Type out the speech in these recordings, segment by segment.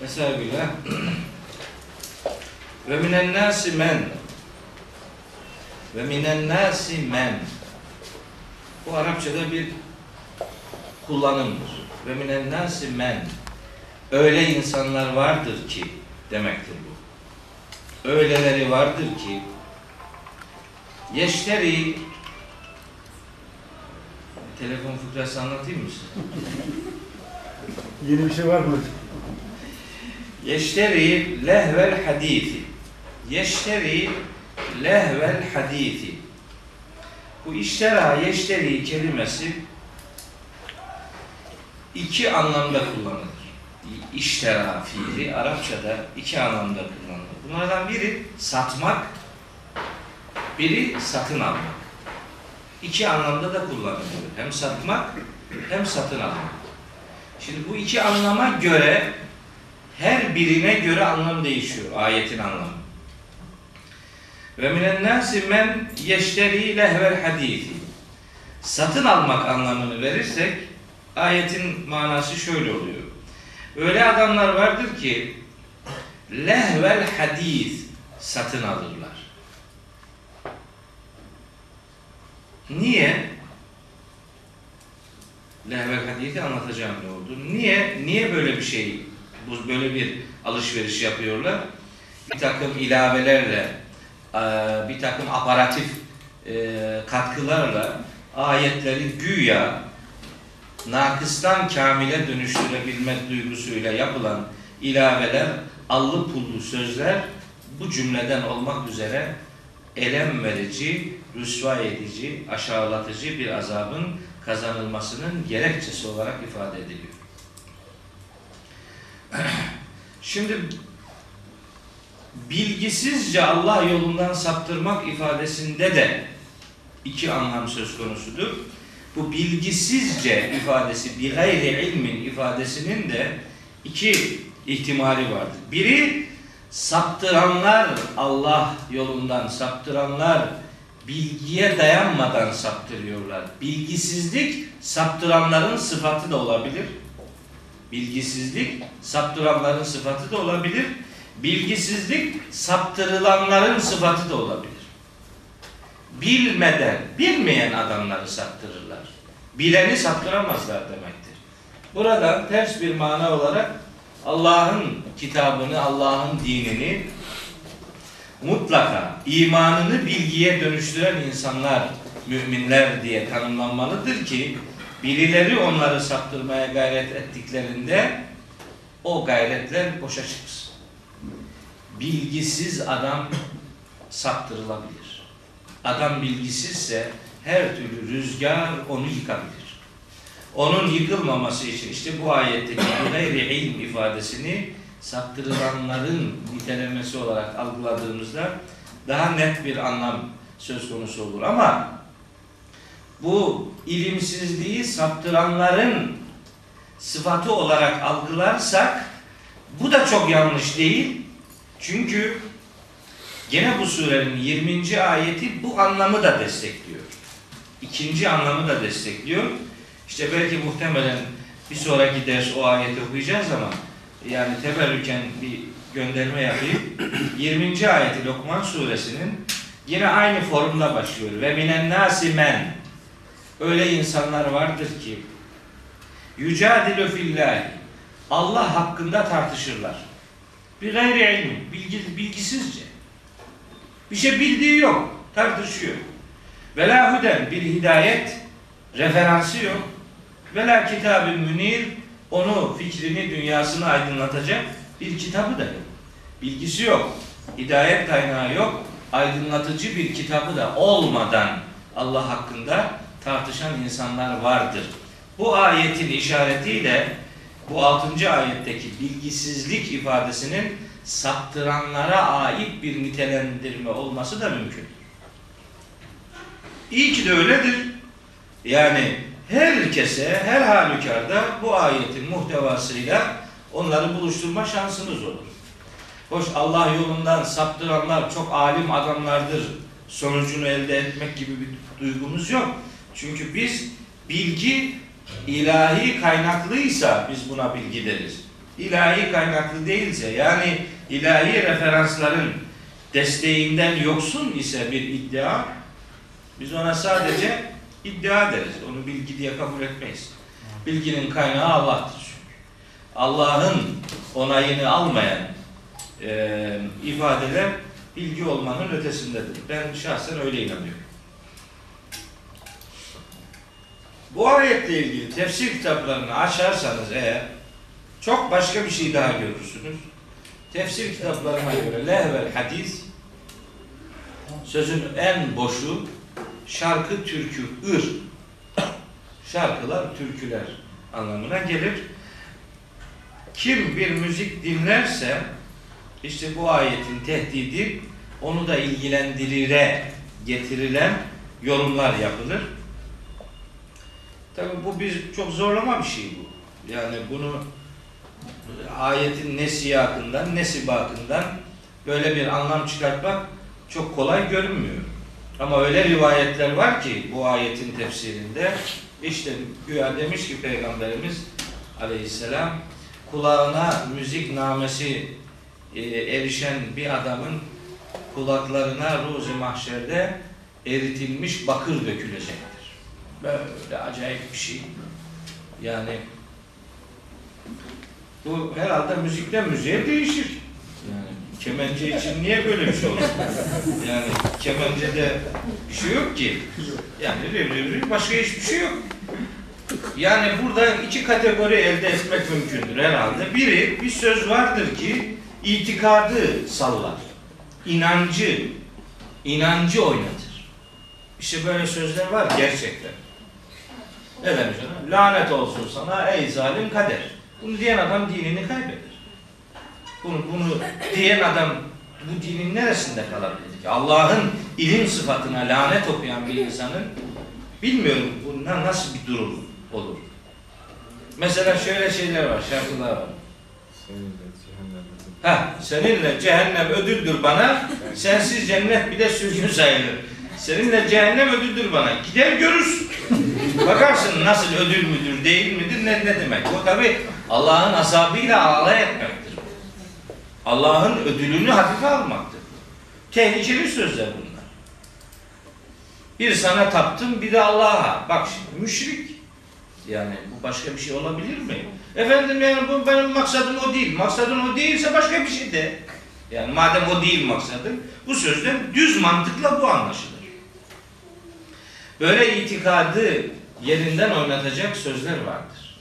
Mesela. Ve minen nasi men. Ve minen nasi men. Bu Arapçada bir kullanımdır. Ve minen nasi men. Öyle insanlar vardır ki demektir bu. Öyleleri vardır ki yeşteri telefon fıkrası anlatayım mı size? Yeni bir şey var mı? Yeşteri lehvel hadisi. Yeşteri lehvel hadisi. Bu iştera yeşteri kelimesi iki anlamda kullanılır. İştera fiili Arapçada iki anlamda kullanılır. Bunlardan biri satmak, biri satın almak. İki anlamda da kullanılıyor. Hem satmak hem satın almak. Şimdi bu iki anlama göre her birine göre anlam değişiyor ayetin anlamı. Ve minen nasi men yeşteri lehvel hadisi. Satın almak anlamını verirsek ayetin manası şöyle oluyor. Öyle adamlar vardır ki lehvel hadis satın alırlar. Niye? Lehvel hadisi anlatacağım ne oldu. Niye? Niye böyle bir şey, bu böyle bir alışveriş yapıyorlar? Bir takım ilavelerle, e, bir takım aparatif e, katkılarla ayetleri güya nakıstan kamile dönüştürebilmek duygusuyla yapılan ilaveler, allı pullu sözler bu cümleden olmak üzere elem verici, rüsva edici, aşağılatıcı bir azabın kazanılmasının gerekçesi olarak ifade ediliyor. Şimdi bilgisizce Allah yolundan saptırmak ifadesinde de iki anlam söz konusudur. Bu bilgisizce ifadesi, bir gayri ilmin ifadesinin de iki ihtimali vardır. Biri saptıranlar Allah yolundan saptıranlar bilgiye dayanmadan saptırıyorlar. Bilgisizlik saptıranların sıfatı da olabilir. Bilgisizlik saptıranların sıfatı da olabilir. Bilgisizlik saptırılanların sıfatı da olabilir. Bilmeden, bilmeyen adamları saptırırlar. Bileni saptıramazlar demektir. Buradan ters bir mana olarak Allah'ın kitabını, Allah'ın dinini mutlaka imanını bilgiye dönüştüren insanlar müminler diye tanımlanmalıdır ki birileri onları saptırmaya gayret ettiklerinde o gayretler boşa çıksın. Bilgisiz adam saptırılabilir. Adam bilgisizse her türlü rüzgar onu yıkabilir. Onun yıkılmaması için işte bu ayetteki gayri ilm ifadesini saptırılanların nitelemesi olarak algıladığımızda daha net bir anlam söz konusu olur. Ama bu ilimsizliği saptıranların sıfatı olarak algılarsak bu da çok yanlış değil. Çünkü gene bu surenin 20. ayeti bu anlamı da destekliyor. İkinci anlamı da destekliyor. İşte belki muhtemelen bir sonraki ders o ayeti okuyacağız ama yani teberrüken bir gönderme yapayım. 20. ayeti Lokman suresinin yine aynı formda başlıyor. Ve minen nasi men öyle insanlar vardır ki yücadilü fillahi Allah hakkında tartışırlar. Bir gayri ilmi, bilgi, bilgisizce. Bir şey bildiği yok, tartışıyor. Ve la huden bir hidayet, referansı yok. Ve la kitab münir, onu, fikrini, dünyasını aydınlatacak bir kitabı da yok. Bilgisi yok, hidayet kaynağı yok, aydınlatıcı bir kitabı da olmadan Allah hakkında tartışan insanlar vardır. Bu ayetin işaretiyle bu 6. ayetteki bilgisizlik ifadesinin saptıranlara ait bir nitelendirme olması da mümkün. İyi ki de öyledir. Yani herkese, her halükarda bu ayetin muhtevasıyla onları buluşturma şansınız olur. Hoş Allah yolundan saptıranlar çok alim adamlardır sonucunu elde etmek gibi bir duygumuz yok. Çünkü biz bilgi ilahi kaynaklıysa biz buna bilgi deriz. ilahi kaynaklı değilse yani ilahi referansların desteğinden yoksun ise bir iddia biz ona sadece iddia deriz. Onu bilgi diye kabul etmeyiz. Bilginin kaynağı Allah'tır. Allah'ın onayını almayan e, ifadeler bilgi olmanın ötesindedir. Ben şahsen öyle inanıyorum. Bu ayetle ilgili tefsir kitaplarını açarsanız eğer çok başka bir şey daha görürsünüz. Tefsir kitaplarına göre lehvel hadis sözün en boşu şarkı, türkü, ır. Şarkılar, türküler anlamına gelir. Kim bir müzik dinlerse işte bu ayetin tehdidi onu da ilgilendirire getirilen yorumlar yapılır. Tabi bu bir çok zorlama bir şey bu. Yani bunu ayetin ne siyakından ne sibakından böyle bir anlam çıkartmak çok kolay görünmüyor. Ama öyle rivayetler var ki bu ayetin tefsirinde işte güya demiş ki Peygamberimiz aleyhisselam kulağına müzik namesi e, erişen bir adamın kulaklarına ruzi mahşerde eritilmiş bakır dökülecektir. Böyle acayip bir şey. Yani bu herhalde müzikten müziğe değişir. Yani kemence için niye böyle bir şey olur? Yani kemencede bir şey yok ki. Yani riv riv riv başka hiçbir şey yok. Yani burada iki kategori elde etmek mümkündür herhalde. Biri bir söz vardır ki itikadı sallar. İnancı, inancı oynatır. İşte böyle sözler var gerçekten. Demiş ona? Lanet olsun sana ey zalim kader. Bunu diyen adam dinini kaybeder. Bunu, bunu diyen adam bu dinin neresinde kalabilir ki? Allah'ın ilim sıfatına lanet okuyan bir insanın bilmiyorum bundan nasıl bir durum olur. Mesela şöyle şeyler var, şarkılar var. Ha, seninle cehennem ödüldür bana, sensiz cennet bir de sürgün sayılır. Seninle cehennem ödüldür bana. Gider görürsün. Bakarsın nasıl ödül müdür, değil midir, ne, ne demek. O tabi Allah'ın azabıyla alay etmektir. Allah'ın ödülünü hafife almaktır. Tehlikeli sözler bunlar. Bir sana taptım, bir de Allah'a. Bak şimdi müşrik. Yani bu başka bir şey olabilir mi? Efendim yani bu benim maksadım o değil. Maksadın o değilse başka bir şey de. Yani madem o değil maksadın, bu sözden düz mantıkla bu anlaşılır. Böyle itikadı yerinden oynatacak sözler vardır.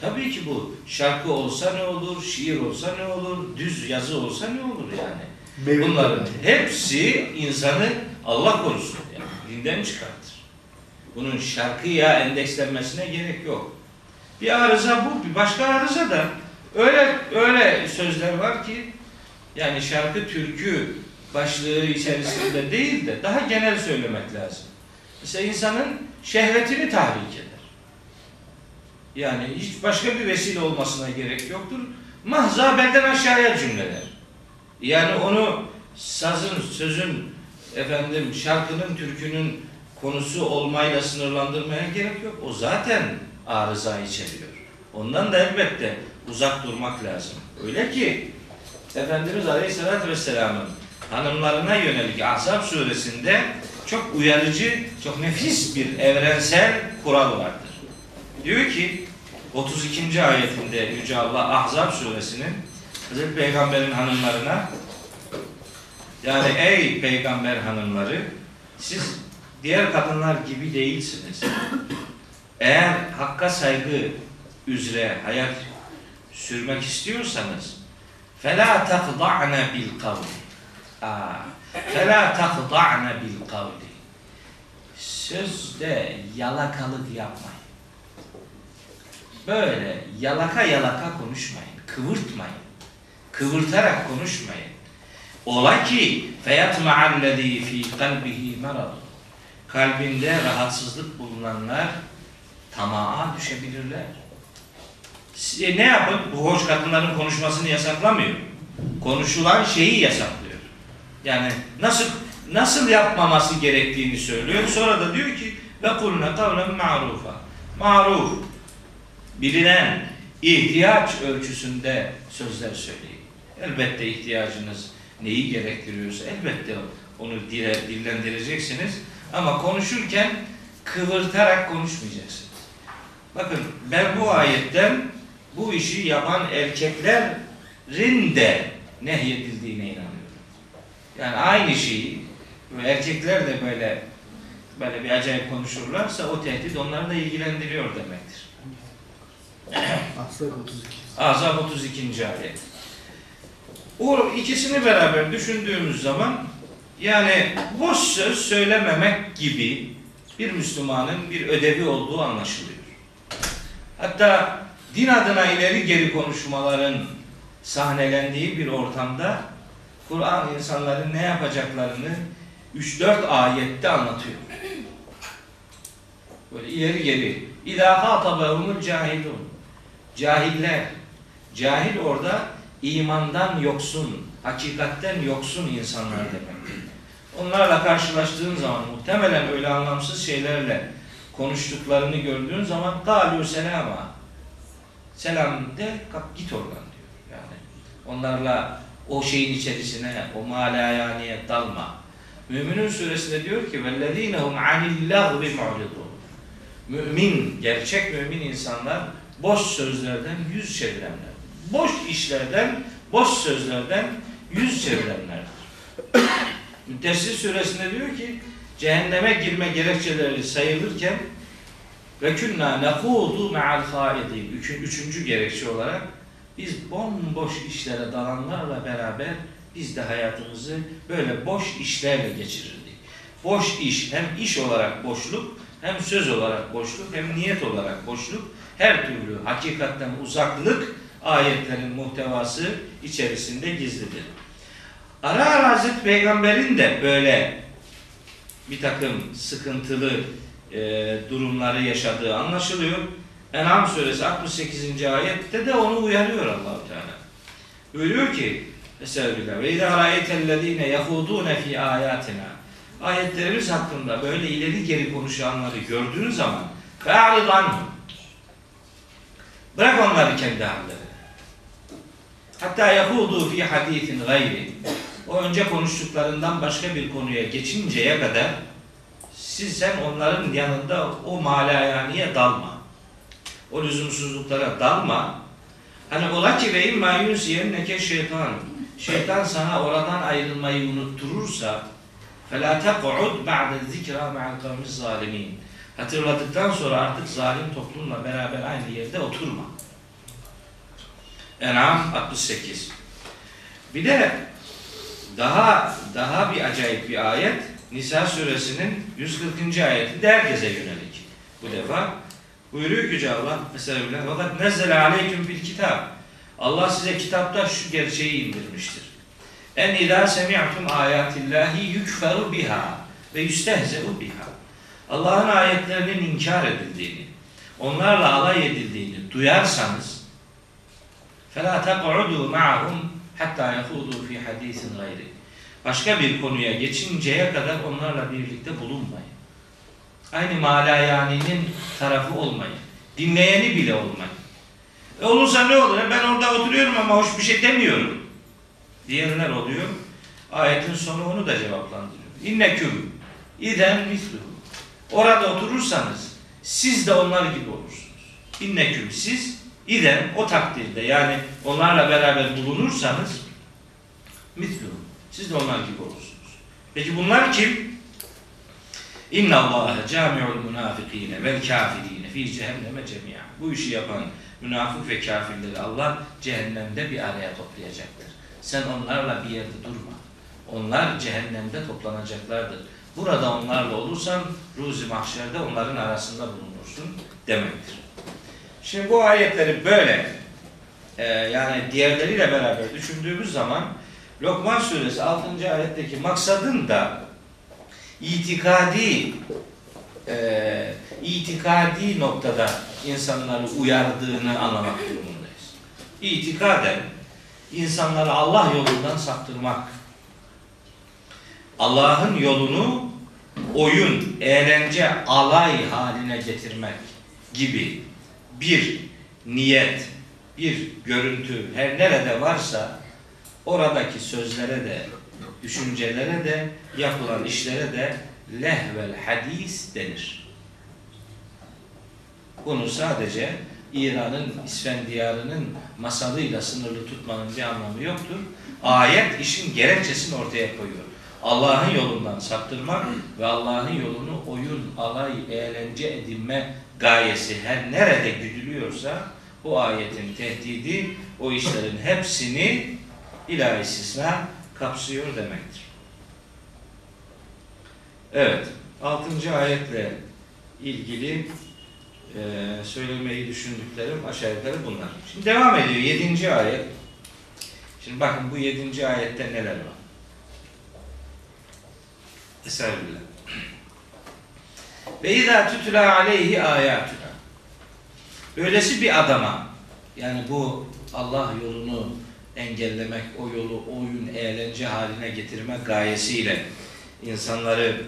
Tabii ki bu şarkı olsa ne olur, şiir olsa ne olur, düz yazı olsa ne olur yani. Bunların hepsi insanı Allah korusun yani dinden çıkartır. Bunun şarkıya endekslenmesine gerek yok. Bir arıza bu, bir başka arıza da öyle öyle sözler var ki yani şarkı türkü başlığı içerisinde değil de daha genel söylemek lazım. Mesela insanın şehvetini tahrik eder. Yani hiç başka bir vesile olmasına gerek yoktur. Mahza belden aşağıya cümleler. Yani onu sazın, sözün, efendim şarkının, türkünün konusu olmayla sınırlandırmaya gerek yok. O zaten arıza içeriyor. Ondan da elbette uzak durmak lazım. Öyle ki Efendimiz Aleyhisselatü Vesselam'ın hanımlarına yönelik Ahzab suresinde çok uyarıcı, çok nefis bir evrensel kural vardır. Diyor ki 32. ayetinde Yüce Allah Ahzab suresinin Hazreti Peygamber'in hanımlarına yani ey peygamber hanımları siz diğer kadınlar gibi değilsiniz. Eğer hakka saygı üzere hayat sürmek istiyorsanız fela takda'na bil kavl. Aa, فَلَا تَخْضَعْنَ بِالْقَوْلِ Sözde yalakalık yapmayın. Böyle yalaka yalaka konuşmayın. Kıvırtmayın. Kıvırtarak konuşmayın. Ola ki فَيَطْمَعَ الَّذ۪ي ف۪ي قَلْبِهِ مَرَضٌ Kalbinde rahatsızlık bulunanlar tamağa düşebilirler. E ne yapın? Bu hoş kadınların konuşmasını yasaklamıyor. Konuşulan şeyi yasaklıyor. Yani nasıl nasıl yapmaması gerektiğini söylüyor. Sonra da diyor ki ve kulne kavlen ma'rufa. Maruf bilinen, ihtiyaç ölçüsünde sözler söyleyin. Elbette ihtiyacınız neyi gerektiriyorsa elbette onu dile, dillendireceksiniz. Ama konuşurken kıvırtarak konuşmayacaksınız. Bakın ben bu ayetten bu işi yapan erkeklerin de nehyedildiğine inanıyorum. Yani aynı şeyi erkekler de böyle böyle bir acayip konuşurlarsa o tehdit onları da ilgilendiriyor demektir. Ahzab 32. Azap 32. ayet. O ikisini beraber düşündüğümüz zaman yani boş söz söylememek gibi bir Müslümanın bir ödevi olduğu anlaşılıyor. Hatta din adına ileri geri konuşmaların sahnelendiği bir ortamda Kur'an insanların ne yapacaklarını 3-4 ayette anlatıyor. Böyle ileri geri. İlâ hâtabehumul cahilun. Cahiller. Cahil orada imandan yoksun, hakikatten yoksun insanlar demek. Onlarla karşılaştığın zaman muhtemelen öyle anlamsız şeylerle konuştuklarını gördüğün zaman galû selama. Selam de kap git oradan diyor. Yani onlarla o şeyin içerisine, o malayaniye dalma. Müminun suresinde diyor ki vellezînehum anil lagvi mu'ridun. Mümin, gerçek mümin insanlar boş sözlerden yüz çevirenler. Boş işlerden, boş sözlerden yüz çevirenlerdir. Müddessir suresinde diyor ki cehenneme girme gerekçeleri sayılırken ve künna nekudu me'al haidin. Üçüncü gerekçe olarak biz bomboş işlere dalanlarla beraber biz de hayatımızı böyle boş işlerle geçirirdik. Boş iş hem iş olarak boşluk hem söz olarak boşluk hem niyet olarak boşluk her türlü hakikatten uzaklık ayetlerin muhtevası içerisinde gizlidir. Ara ara Hazreti Peygamber'in de böyle bir takım sıkıntılı e, durumları yaşadığı anlaşılıyor. En'am suresi 68. ayette de onu uyarıyor Allahu Teala. Buyuruyor ki Estağfirullah. Ve izâ râeytellezîne yehudûne fî âyâtina. Ayetlerimiz hakkında böyle ileri geri konuşanları gördüğün zaman fe'arid. Bırak onları kendi hallerine. Hatta yahudu fi hadisin gayri. O önce konuştuklarından başka bir konuya geçinceye kadar siz sen onların yanında o malayaniye dalma O lüzumsuzluklara dalma. Hani ola ki ve imma yunsiyenneke şeytan. Şeytan sana oradan ayrılmayı unutturursa فَلَا تَقْعُدْ بَعْدَ الذِّكْرَى مَعَ الْقَوْمِ الظَّالِمِينَ Hatırladıktan sonra artık zalim toplumla beraber aynı yerde oturma. En'am 68. Bir de daha daha bir acayip bir ayet Nisa suresinin 140. ayeti de herkese yönelik. Bu defa buyuruyor Yüce Allah mesela fakat nezzele aleyküm bil kitap. Allah size kitapta şu gerçeği indirmiştir. En idâ semi'tum ayatillahi yükferu biha ve yüstehze'u biha. Allah'ın ayetlerinin inkar edildiğini, onlarla alay edildiğini duyarsanız فَلَا تَقْعُدُوا مَعَهُمْ حَتَّى يَخُوضُوا فِي حَد۪يثٍ غَيْرِ Başka bir konuya geçinceye kadar onlarla birlikte bulunmayın. Aynı malayaninin tarafı olmayın. Dinleyeni bile olmayın. E olursa ne olur? Ben orada oturuyorum ama hoş bir şey demiyorum. Diyenler oluyor. Ayetin sonu onu da cevaplandırıyor. İnneküm iden misluhu. Orada oturursanız siz de onlar gibi olursunuz. İnneküm siz iden o takdirde yani onlarla beraber bulunursanız misluhu. Siz de onlar gibi olursunuz. Peki bunlar kim? İnna Allah cami'ul münafikine vel kafirine fi cehenneme cemi'a. Bu işi yapan münafık ve kafirleri Allah cehennemde bir araya toplayacaktır. Sen onlarla bir yerde durma. Onlar cehennemde toplanacaklardır. Burada onlarla olursan ruzi mahşerde onların arasında bulunursun demektir. Şimdi bu ayetleri böyle e, yani diğerleriyle beraber düşündüğümüz zaman Lokman suresi 6. ayetteki maksadın da itikadi e, itikadi noktada insanları uyardığını anlamak durumundayız. İtikaden insanları Allah yolundan saptırmak, Allah'ın yolunu oyun, eğlence, alay haline getirmek gibi bir niyet bir görüntü her nerede varsa oradaki sözlere de, düşüncelere de, yapılan işlere de lehvel hadis denir. Bunu sadece İran'ın İsfendiyarı'nın masalıyla sınırlı tutmanın bir anlamı yoktur. Ayet işin gerekçesini ortaya koyuyor. Allah'ın yolundan saptırmak ve Allah'ın yolunu oyun, alay, eğlence edinme gayesi her nerede güdülüyorsa bu ayetin tehdidi o işlerin hepsini ilahi istisna kapsıyor demektir. Evet, 6. ayetle ilgili e, söylemeyi düşündüklerim aşağı yukarı bunlar. Şimdi devam ediyor 7. ayet. Şimdi bakın bu 7. ayette neler var. Estağfirullah. Ve izâ tutulâ aleyhi âyâtuna. Böylesi bir adama yani bu Allah yolunu engellemek, o yolu oyun, eğlence haline getirmek gayesiyle insanları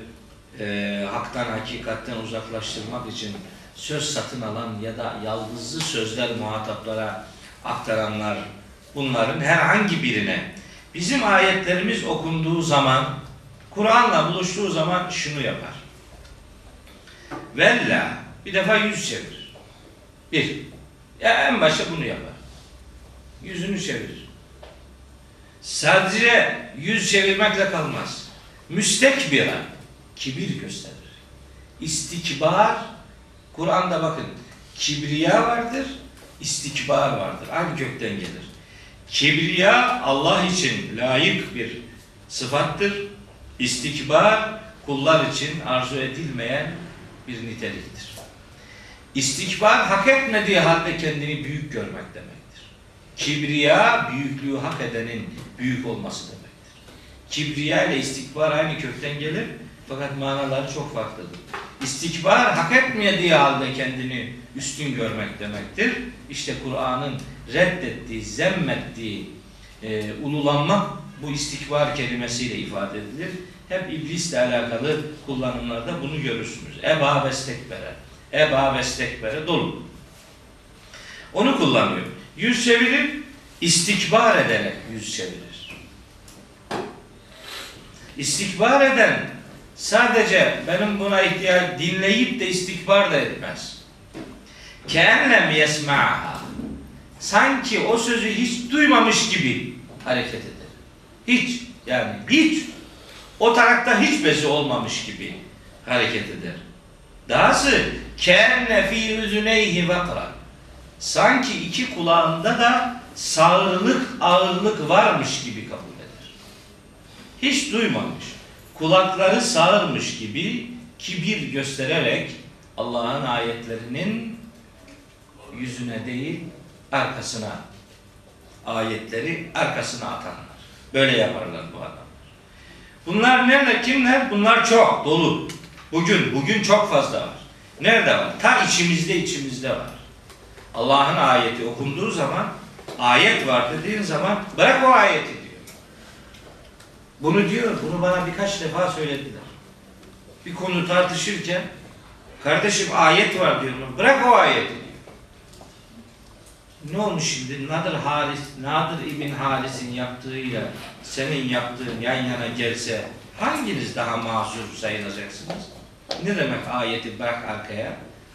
e, haktan, hakikatten uzaklaştırmak için söz satın alan ya da yaldızlı sözler muhataplara aktaranlar bunların herhangi birine bizim ayetlerimiz okunduğu zaman Kur'an'la buluştuğu zaman şunu yapar. Vella bir defa yüz çevirir. Bir. Ya en başta bunu yapar. Yüzünü çevirir. Sadece yüz çevirmekle kalmaz. Müstekbira kibir gösterir. İstikbar Kur'an'da bakın kibriya vardır, istikbar vardır. Aynı kökten gelir. Kibriya Allah için layık bir sıfattır. İstikbar kullar için arzu edilmeyen bir niteliktir. İstikbar hak etmediği halde kendini büyük görmek demektir. Kibriya büyüklüğü hak edenin büyük olması demektir. Kibriya ile istikbar aynı kökten gelir fakat manaları çok farklıdır. İstikbar hak etmediği halde kendini üstün görmek demektir. İşte Kur'an'ın reddettiği, zemmettiği e, ululanmak bu istikbar kelimesiyle ifade edilir. Hep iblisle alakalı kullanımlarda bunu görürsünüz. Eba ve stekbere. Eba ve stekbere dolu. Onu kullanıyor. Yüz çevirir, istikbar ederek yüz çevirir. İstikbar eden sadece benim buna ihtiyaç dinleyip de istikbar da etmez. Keenlem yesma'ha sanki o sözü hiç duymamış gibi hareket eder. Hiç yani hiç o tarakta hiç bezi olmamış gibi hareket eder. Dahası kenne fi üzüneyhi vakra sanki iki kulağında da sağırlık, ağırlık varmış gibi kabul eder. Hiç duymamış. Kulakları sağırmış gibi kibir göstererek Allah'ın ayetlerinin yüzüne değil arkasına ayetleri arkasına atanlar. Böyle yaparlar bu adamlar. Bunlar nerede? Kimler? Bunlar çok dolu. Bugün, bugün çok fazla var. Nerede var? Ta içimizde içimizde var. Allah'ın ayeti okunduğu zaman ayet var dediğin zaman bırak o ayeti diyor. Bunu diyor, bunu bana birkaç defa söylediler. Bir konu tartışırken kardeşim ayet var diyor. Bırak o ayeti diyor. Ne olmuş şimdi? Nadir Haris, Nadir İbn Haris'in yaptığıyla senin yaptığın yan yana gelse hanginiz daha mazur sayılacaksınız? Ne demek ayeti bırak arkaya?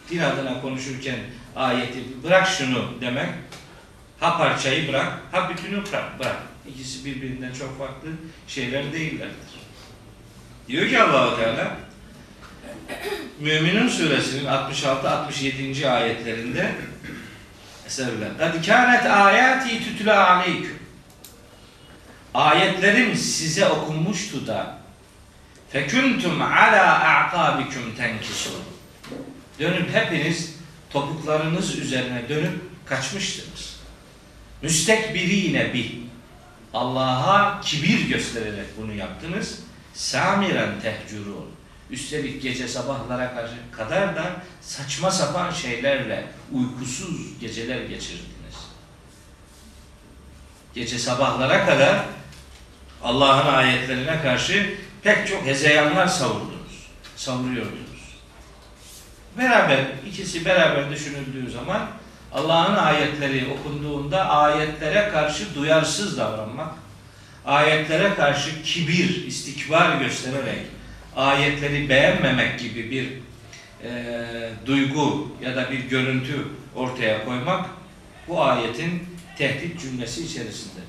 Din adına konuşurken ayeti bırak şunu demek. Ha parçayı bırak, ha bütünü bırak. Bırak. İkisi birbirinden çok farklı şeyler değillerdir. Diyor ki Allahu Teala Müminun suresinin 66-67. ayetlerinde Estağfirullah. Kad kânet âyâti tutulâ aleyküm. Ayetlerim size okunmuştu da feküntüm alâ a'tâbikum tenkisun. Dönüp hepiniz topuklarınız üzerine dönüp kaçmıştınız. Müstekbirine bi. Allah'a kibir göstererek bunu yaptınız. Samiren tehcurun. Üstelik gece sabahlara kadar da saçma sapan şeylerle uykusuz geceler geçirdiniz. Gece sabahlara kadar Allah'ın ayetlerine karşı pek çok hezeyanlar savurdunuz. Savuruyordunuz. Beraber, ikisi beraber düşünüldüğü zaman Allah'ın ayetleri okunduğunda ayetlere karşı duyarsız davranmak, ayetlere karşı kibir, istikbar göstererek ayetleri beğenmemek gibi bir e, duygu ya da bir görüntü ortaya koymak bu ayetin tehdit cümlesi içerisindedir.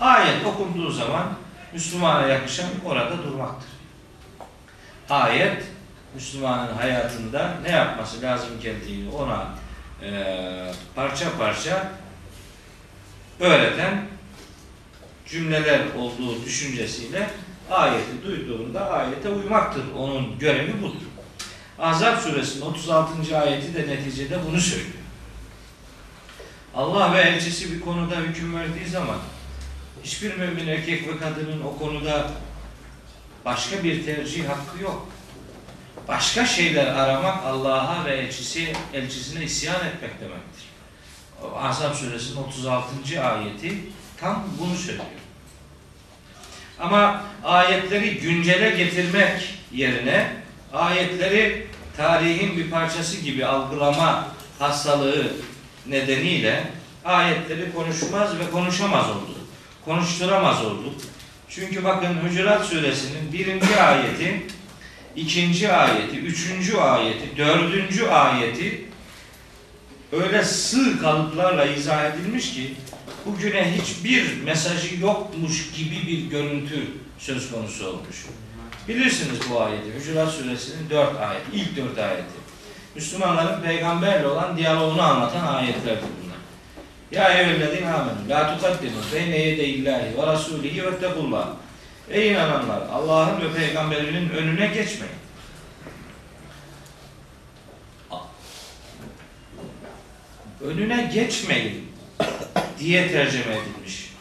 Ayet okunduğu zaman Müslümana yakışan orada durmaktır. Ayet Müslümanın hayatında ne yapması lazım geldiğini ona e, parça parça öğreten cümleler olduğu düşüncesiyle ayeti duyduğunda ayete uymaktır. Onun görevi budur. Ahzab suresinin 36. ayeti de neticede bunu söylüyor. Allah ve elçisi bir konuda hüküm verdiği zaman hiçbir mümin erkek ve kadının o konuda başka bir tercih hakkı yok. Başka şeyler aramak Allah'a ve elçisi, elçisine isyan etmek demektir. Ahzab suresinin 36. ayeti tam bunu söylüyor. Ama ayetleri güncele getirmek yerine ayetleri tarihin bir parçası gibi algılama hastalığı nedeniyle ayetleri konuşmaz ve konuşamaz oldu. Konuşturamaz oldu. Çünkü bakın Hucurat suresinin birinci ayeti, ikinci ayeti, üçüncü ayeti, dördüncü ayeti öyle sığ kalıplarla izah edilmiş ki bugüne hiçbir mesajı yokmuş gibi bir görüntü söz konusu olmuş. Bilirsiniz bu ayeti. Hucurat suresinin dört ayet, ilk dört ayeti. Müslümanların peygamberle olan diyaloğunu anlatan ayetlerdir bunlar. Ya eyyühellezine amenü la tukaddimu beyne yedeyillahi ve rasulihi ve tekullah. Ey inananlar Allah'ın ve peygamberinin önüne geçmeyin. Önüne geçmeyin diye tercüme edilmiş.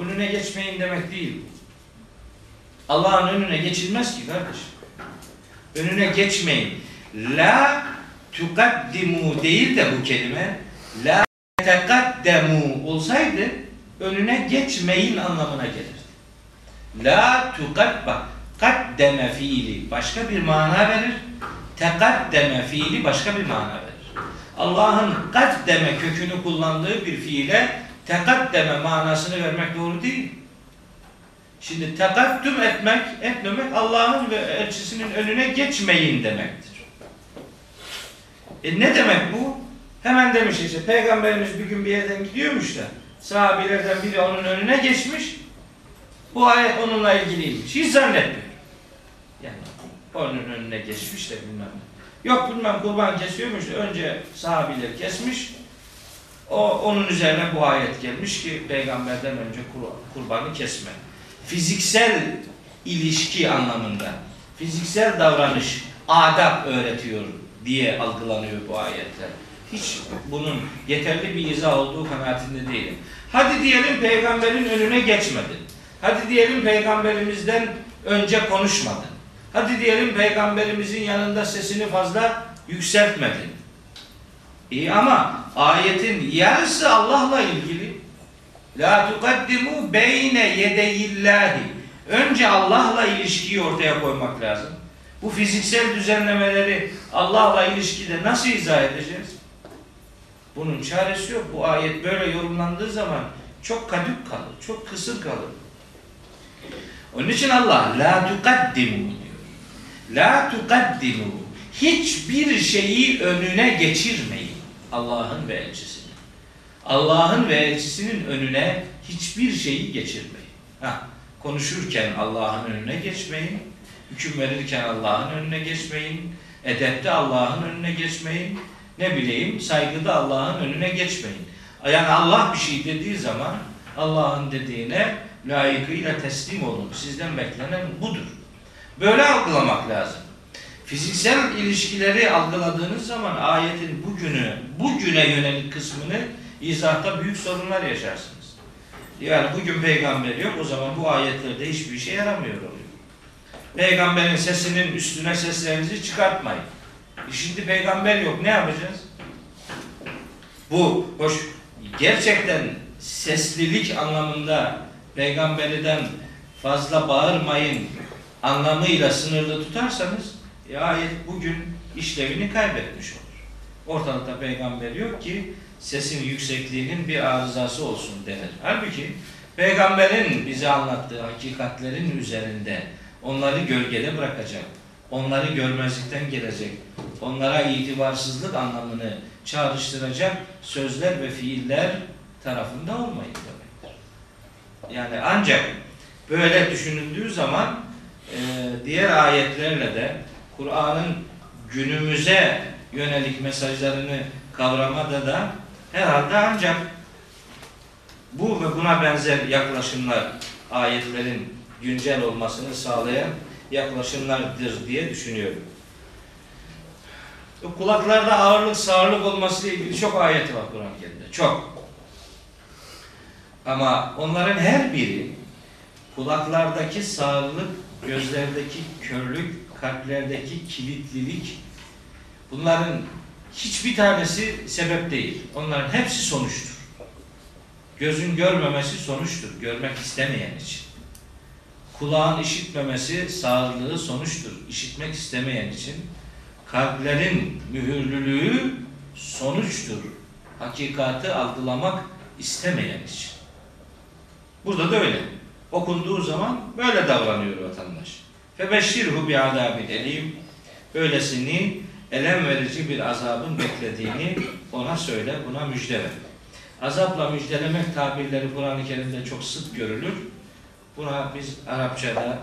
Önüne geçmeyin demek değil. Allah'ın önüne geçilmez ki kardeşim. Önüne geçmeyin. La tukaddimu değil de bu kelime la tekaddemu olsaydı önüne geçmeyin anlamına gelirdi. La tukad bak kaddeme fiili başka bir mana verir. Tekaddeme fiili başka bir mana verir. Allah'ın kaddeme kökünü kullandığı bir fiile tekaddeme manasını vermek doğru değil. Şimdi tekaddüm etmek, etmemek Allah'ın ve elçisinin önüne geçmeyin demektir. E ne demek bu? Hemen demiş işte peygamberimiz bir gün bir yerden gidiyormuş da sahabilerden biri onun önüne geçmiş. Bu ayet onunla ilgiliymiş. Hiç zannetmiyor. Yani onun önüne geçmiş de bilmem. Yok bilmem kurban kesiyormuş. Önce sahabiler kesmiş. O onun üzerine bu ayet gelmiş ki peygamberden önce kur, kurbanı kesme. Fiziksel ilişki anlamında, fiziksel davranış, adab öğretiyor diye algılanıyor bu ayetler. Hiç bunun yeterli bir izah olduğu kanaatinde değilim. Hadi diyelim peygamberin önüne geçmedin. Hadi diyelim peygamberimizden önce konuşmadın. Hadi diyelim peygamberimizin yanında sesini fazla yükseltmedin. İyi ama ayetin yarısı Allah'la ilgili. La tukaddimu beyne yedeyillahi. Önce Allah'la ilişkiyi ortaya koymak lazım. Bu fiziksel düzenlemeleri Allah'la ilişkide nasıl izah edeceğiz? Bunun çaresi yok. Bu ayet böyle yorumlandığı zaman çok kadük kalır, çok kısır kalır. Onun için Allah la tukaddimu diyor. La tukaddimu. Hiçbir şeyi önüne geçirmeyin. Allah'ın ve elçisinin. Allah'ın ve elçisinin önüne hiçbir şeyi geçirmeyin. Heh, konuşurken Allah'ın önüne geçmeyin. Hüküm verirken Allah'ın önüne geçmeyin. Edepte Allah'ın önüne geçmeyin. Ne bileyim saygıda Allah'ın önüne geçmeyin. Yani Allah bir şey dediği zaman Allah'ın dediğine layıkıyla teslim olun. Sizden beklenen budur. Böyle algılamak lazım. Fiziksel ilişkileri algıladığınız zaman ayetin bugünü, bugüne yönelik kısmını izahta büyük sorunlar yaşarsınız. Yani bugün peygamber yok o zaman bu ayetlerde hiçbir şey yaramıyor oluyor. Peygamberin sesinin üstüne seslerinizi çıkartmayın. E şimdi peygamber yok ne yapacağız? Bu hoş gerçekten seslilik anlamında peygamberiden fazla bağırmayın anlamıyla sınırlı tutarsanız e, ayet bugün işlevini kaybetmiş olur. Ortalıkta peygamber yok ki sesin yüksekliğinin bir arızası olsun denir. Halbuki peygamberin bize anlattığı hakikatlerin üzerinde onları gölgede bırakacak, onları görmezlikten gelecek, onlara itibarsızlık anlamını çağrıştıracak sözler ve fiiller tarafında olmayın demektir. Yani ancak böyle düşünüldüğü zaman e, diğer ayetlerle de Kur'an'ın günümüze yönelik mesajlarını kavramada da herhalde ancak bu ve buna benzer yaklaşımlar ayetlerin güncel olmasını sağlayan yaklaşımlardır diye düşünüyorum. Kulaklarda ağırlık, sağırlık olması ile ilgili çok ayet var Kur'an-ı Kerim'de. Çok. Ama onların her biri kulaklardaki sağırlık, gözlerdeki körlük, kalplerdeki kilitlilik bunların hiçbir tanesi sebep değil. Onların hepsi sonuçtur. Gözün görmemesi sonuçtur. Görmek istemeyen için. Kulağın işitmemesi sağırlığı sonuçtur. İşitmek istemeyen için. Kalplerin mühürlülüğü sonuçtur. Hakikati algılamak istemeyen için. Burada da öyle. Okunduğu zaman böyle davranıyor vatandaş. Febeşşirhu bi azabin elim. Böylesini elem verici bir azabın beklediğini ona söyle, buna müjde ver. Azapla müjdelemek tabirleri Kur'an-ı Kerim'de çok sık görülür. Buna biz Arapçada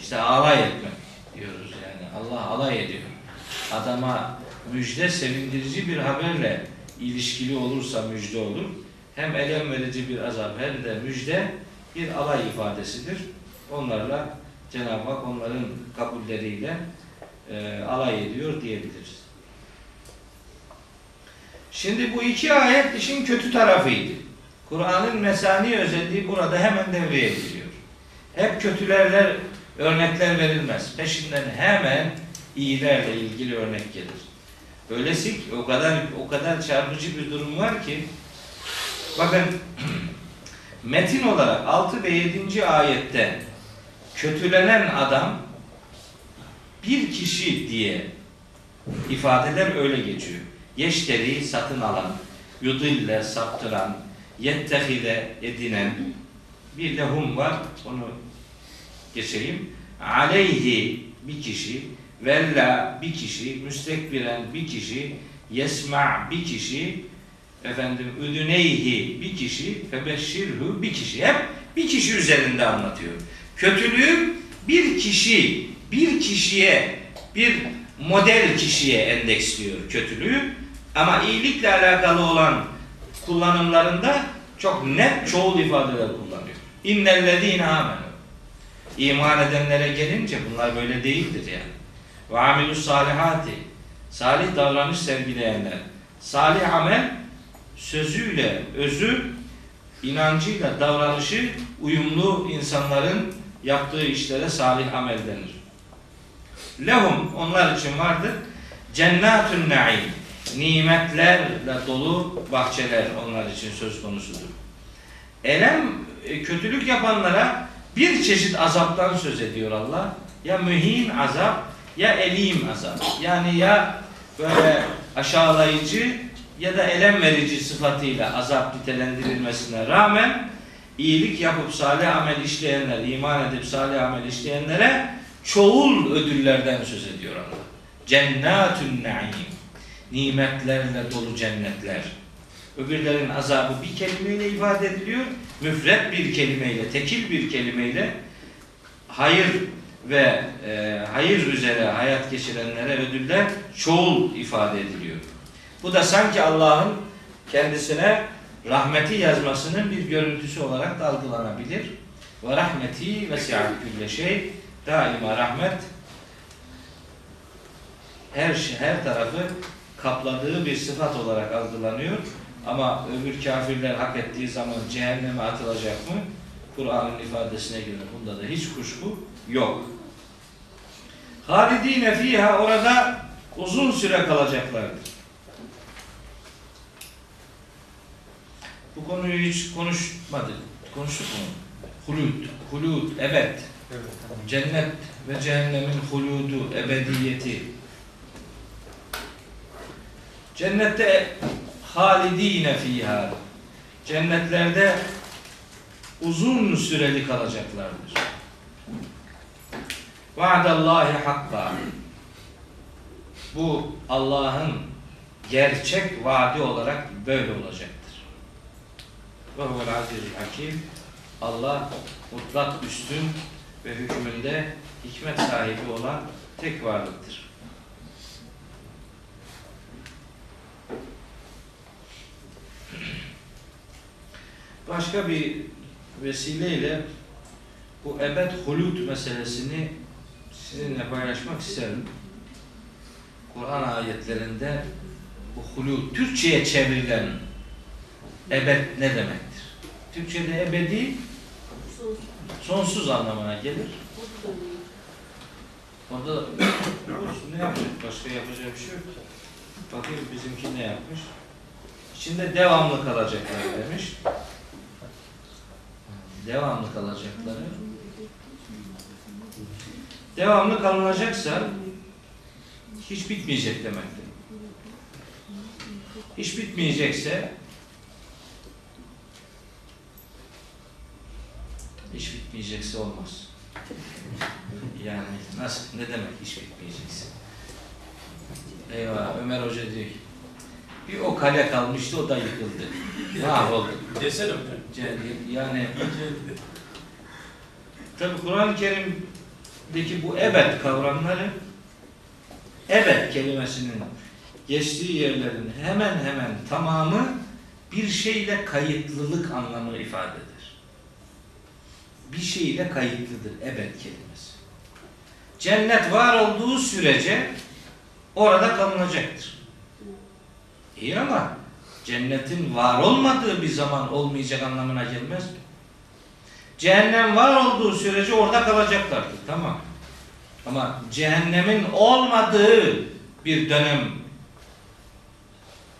işte alay etmek diyoruz yani. Allah alay ediyor. Adama müjde sevindirici bir haberle ilişkili olursa müjde olur. Hem elem verici bir azap hem de müjde bir alay ifadesidir. Onlarla Cenab-ı Hak onların kabulleriyle e, alay ediyor diyebiliriz. Şimdi bu iki ayet işin kötü tarafıydı. Kur'an'ın mesani özelliği burada hemen devreye giriyor. Hep kötülerler örnekler verilmez. Peşinden hemen iyilerle ilgili örnek gelir. Öylesi ki o kadar o kadar çarpıcı bir durum var ki bakın metin olarak 6 ve 7. ayette kötülenen adam bir kişi diye ifadeler öyle geçiyor. Yeşteri satın alan, yudille saptıran, yettehide edinen bir lehum var. Onu geçeyim. Aleyhi bir kişi, vella bir kişi, müstekbiren bir kişi, yesma bir kişi, efendim üdüneyhi bir kişi, febeşşirhu bir kişi. Hep bir kişi üzerinde anlatıyor. Kötülüğü bir kişi, bir kişiye, bir model kişiye endeksliyor kötülüğü. Ama iyilikle alakalı olan kullanımlarında çok net çoğul ifadeler kullanıyor. İnnellezîne amenu. İman edenlere gelince bunlar böyle değildir yani. Ve amilus salihati. Salih davranış sergileyenler. Salih amel sözüyle, özü, inancıyla davranışı uyumlu insanların yaptığı işlere salih amel denir. Lehum onlar için vardır. Cennetun naim. Nimetlerle dolu bahçeler onlar için söz konusudur. Elem e, kötülük yapanlara bir çeşit azaptan söz ediyor Allah. Ya mühin azap ya elim azap. Yani ya böyle aşağılayıcı ya da elem verici sıfatıyla azap nitelendirilmesine rağmen iyilik yapıp salih amel işleyenler, iman edip salih amel işleyenlere çoğul ödüllerden söz ediyor Allah. Cennetün naim. Nimetlerle dolu cennetler. Öbürlerin azabı bir kelimeyle ifade ediliyor. Müfret bir kelimeyle, tekil bir kelimeyle hayır ve e, hayır üzere hayat geçirenlere ödüller çoğul ifade ediliyor. Bu da sanki Allah'ın kendisine rahmeti yazmasının bir görüntüsü olarak da algılanabilir. Ve rahmeti ve külle şey daima rahmet her şey, her tarafı kapladığı bir sıfat olarak algılanıyor. Ama öbür kafirler hak ettiği zaman cehenneme atılacak mı? Kur'an'ın ifadesine göre bunda da hiç kuşku yok. Halidine fiha orada uzun süre kalacaklardır. Bu konuyu hiç konuşmadık. Konuştuk mu? Hulud, hulud, evet. Cennet ve cehennemin huludu, ebediyeti. Cennette halidine fiha. Cennetlerde uzun süreli kalacaklardır. Vaadallahi hakka. Bu Allah'ın gerçek vaadi olarak böyle olacaktır. Ve huvel hakim. Allah mutlak üstün ve hükmünde hikmet sahibi olan tek varlıktır. Başka bir vesileyle bu ebed hulut meselesini sizinle paylaşmak isterim. Kur'an ayetlerinde bu hulut Türkçe'ye çevrilen ebed ne demektir? Türkçe'de ebedi sonsuz anlamına gelir. Orada ne yapacak? Başka yapacağı bir şey yok. Bakayım bizimki ne yapmış? İçinde devamlı kalacaklar demiş. Devamlı kalacakları. Devamlı kalınacaksa hiç bitmeyecek demektir. Hiç bitmeyecekse hiç bitmeyecekse olmaz. Yani nasıl, ne demek hiç bitmeyecekse? Eyvah, Ömer Hoca diyor bir o kale kalmıştı, o da yıkıldı. Mahvoldu. Desene Yani tabi Kur'an-ı Kerim'deki bu ebed kavramları ebed kelimesinin geçtiği yerlerin hemen hemen tamamı bir şeyle kayıtlılık anlamı ifade eder. Bir şeyle kayıtlıdır ebed kelimesi. Cennet var olduğu sürece orada kalınacaktır. İyi ama cennetin var olmadığı bir zaman olmayacak anlamına gelmez mi? Cehennem var olduğu sürece orada kalacaklardır. Tamam. Ama cehennemin olmadığı bir dönem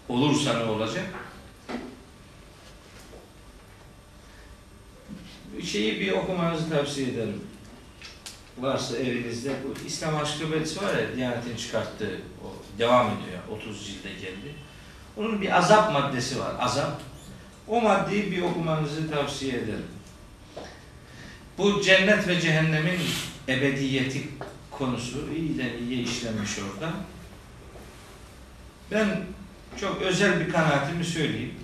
olursa ne olacak? Bir şeyi bir okumanızı tavsiye ederim. Varsa evinizde bu İslam Aşkı Belisi var ya Diyanet'in çıkarttığı o devam ediyor. 30 cilde geldi. Onun bir azap maddesi var. Azap. O maddeyi bir okumanızı tavsiye ederim. Bu cennet ve cehennemin ebediyeti konusu iyiden iyiye işlenmiş orada. Ben çok özel bir kanaatimi söyleyeyim.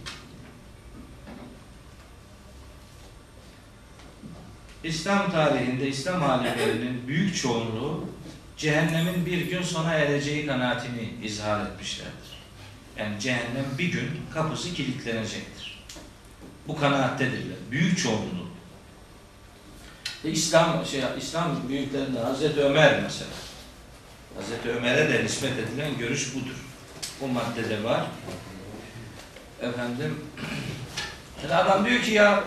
İslam tarihinde İslam alimlerinin büyük çoğunluğu cehennemin bir gün sona ereceği kanaatini izhar etmişlerdir. Yani cehennem bir gün kapısı kilitlenecektir. Bu kanaattedirler. Büyük çoğunluğu. E İslam şey İslam büyüklerinden Hazreti Ömer mesela. Hazreti Ömer'e de nispet edilen görüş budur. Bu maddede var. Efendim yani adam diyor ki ya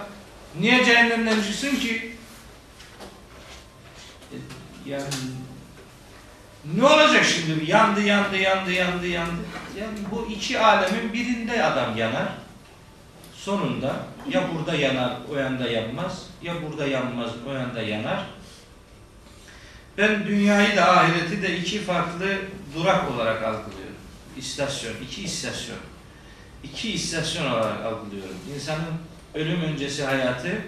niye cehennemden çıksın ki? E, Yani ne olacak şimdi? Yandı, yandı, yandı, yandı, yandı. Yani bu iki alemin birinde adam yanar. Sonunda ya burada yanar, o yanda yanmaz. Ya burada yanmaz, o yanda yanar. Ben dünyayı da ahireti de iki farklı durak olarak algılıyorum. İstasyon, iki istasyon. İki istasyon olarak algılıyorum. İnsanın ölüm öncesi hayatı,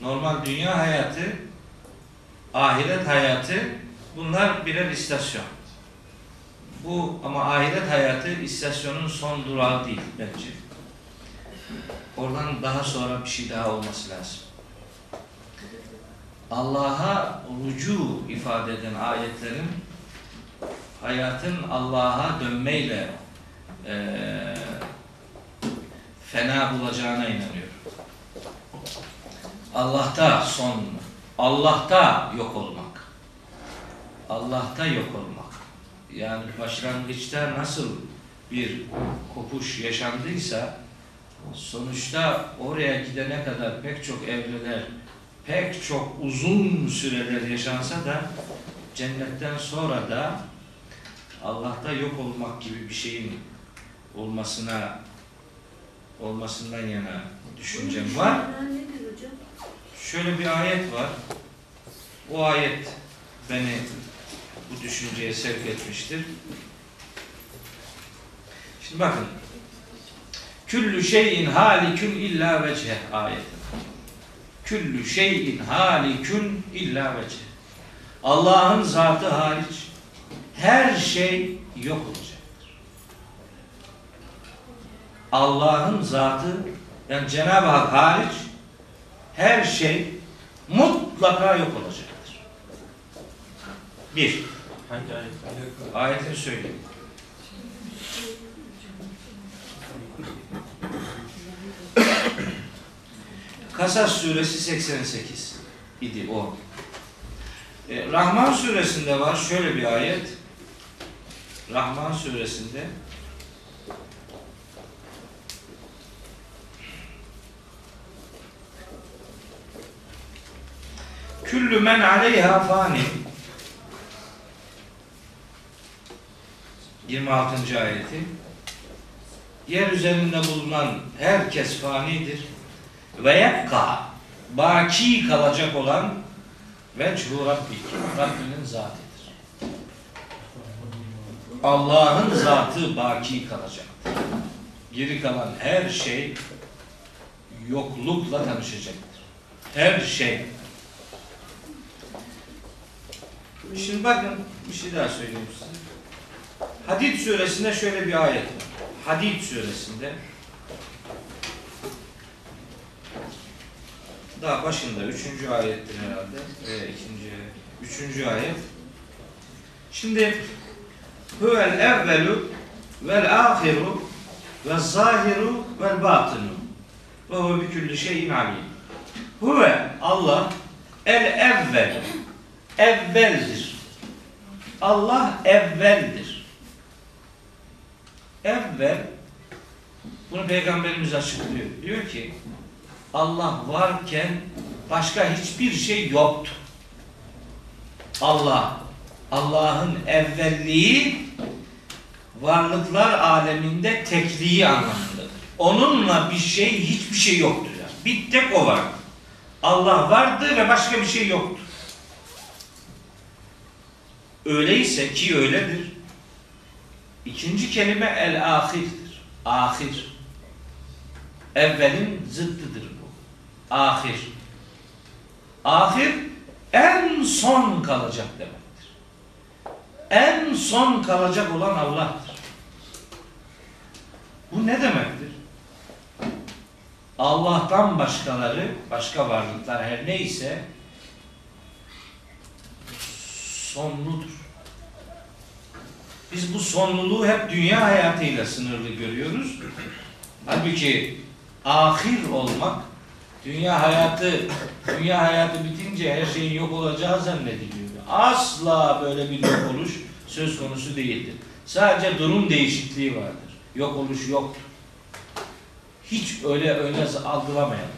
normal dünya hayatı, ahiret hayatı bunlar birer istasyon. Bu ama ahiret hayatı istasyonun son durağı değil bence. Oradan daha sonra bir şey daha olması lazım. Allah'a rucu ifade eden ayetlerin hayatın Allah'a dönmeyle eee fena bulacağına inanıyorum. Allah'ta son, Allah'ta yok olmak. Allah'ta yok olmak. Yani başlangıçta nasıl bir kopuş yaşandıysa sonuçta oraya gidene kadar pek çok evreler, pek çok uzun süreler yaşansa da cennetten sonra da Allah'ta yok olmak gibi bir şeyin olmasına olmasından yana düşüncem var. Şöyle bir ayet var. O ayet beni bu düşünceye sevk etmiştir. Şimdi bakın. Küllü şeyin halikün illa veceh ayeti. Küllü şeyin halikün illa veceh. Allah'ın zatı hariç her şey yok olacaktır. Allah'ın zatı yani Cenab-ı Hak hariç her şey mutlaka yok olacaktır. Bir. Hangi ayet? Ayetini söyleyeyim. Kasas suresi 88 idi o. E, Rahman suresinde var şöyle bir ayet. Rahman suresinde Küllü men aleyha fani 26. ayeti Yer üzerinde bulunan herkes fanidir ve yakka baki kalacak olan vechu rabbik Rabbinin zatıdır. Allah'ın zatı baki kalacaktır. Geri kalan her şey yoklukla tanışacaktır. Her şey. Şimdi bakın bir şey daha söyleyeyim size. Hadid suresinde şöyle bir ayet var. Hadid suresinde daha başında üçüncü ayettir herhalde. Veya ikinci, üçüncü ayet. Şimdi huvel evvelu vel ahiru ve zahiru vel batinu ve huve bi külli şeyin alim. Huve Allah el evvel evveldir. Allah evveldir. Evvel bunu peygamberimiz açıklıyor. Diyor ki Allah varken başka hiçbir şey yoktu. Allah Allah'ın evvelliği varlıklar aleminde tekliği anlamındadır. Onunla bir şey hiçbir şey yoktur. Yani. Bir tek o var. Allah vardı ve başka bir şey yoktu. Öyleyse ki öyledir. İkinci kelime el ahirdir. Ahir. Evvelin zıttıdır bu. Ahir. Ahir en son kalacak demektir. En son kalacak olan Allah'tır. Bu ne demektir? Allah'tan başkaları, başka varlıklar her neyse sonludur. Biz bu sonluluğu hep dünya hayatıyla sınırlı görüyoruz. Halbuki ahir olmak, dünya hayatı dünya hayatı bitince her şeyin yok olacağı zannediliyor. Asla böyle bir yok oluş söz konusu değildir. Sadece durum değişikliği vardır. Yok oluş yoktur. Hiç öyle öyle algılamayalım.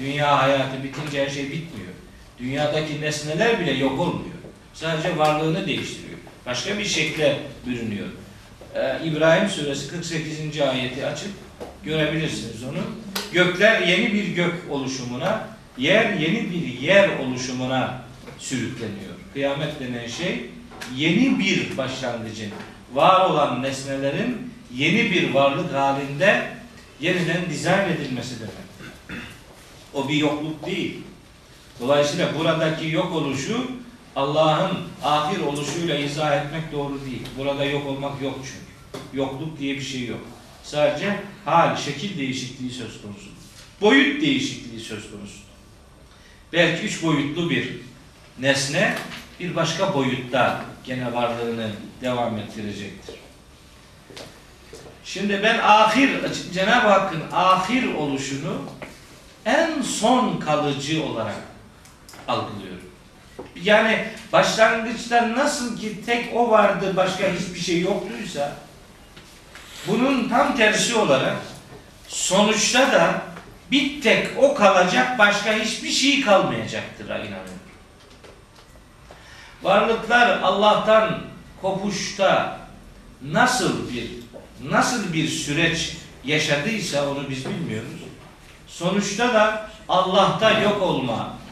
Dünya hayatı bitince her şey bitmiyor. Dünyadaki nesneler bile yok olmuyor. Sadece varlığını değiştiriyor. Başka bir şekle bürünüyor. Ee, İbrahim suresi 48. ayeti açıp görebilirsiniz onu. Gökler yeni bir gök oluşumuna, yer yeni bir yer oluşumuna sürükleniyor. Kıyamet denen şey yeni bir başlangıcın, var olan nesnelerin yeni bir varlık halinde yeniden dizayn edilmesi demek. O bir yokluk değil. Dolayısıyla buradaki yok oluşu Allah'ın ahir oluşuyla izah etmek doğru değil. Burada yok olmak yok çünkü. Yokluk diye bir şey yok. Sadece hal, şekil değişikliği söz konusu. Boyut değişikliği söz konusu. Belki üç boyutlu bir nesne bir başka boyutta gene varlığını devam ettirecektir. Şimdi ben ahir, Cenab-ı Hakk'ın ahir oluşunu en son kalıcı olarak algılıyorum. Yani başlangıçta nasıl ki tek o vardı başka hiçbir şey yoktuysa bunun tam tersi olarak sonuçta da bir tek o kalacak başka hiçbir şey kalmayacaktır inanıyorum. Varlıklar Allah'tan kopuşta nasıl bir nasıl bir süreç yaşadıysa onu biz bilmiyoruz. Sonuçta da Allah'ta yok olma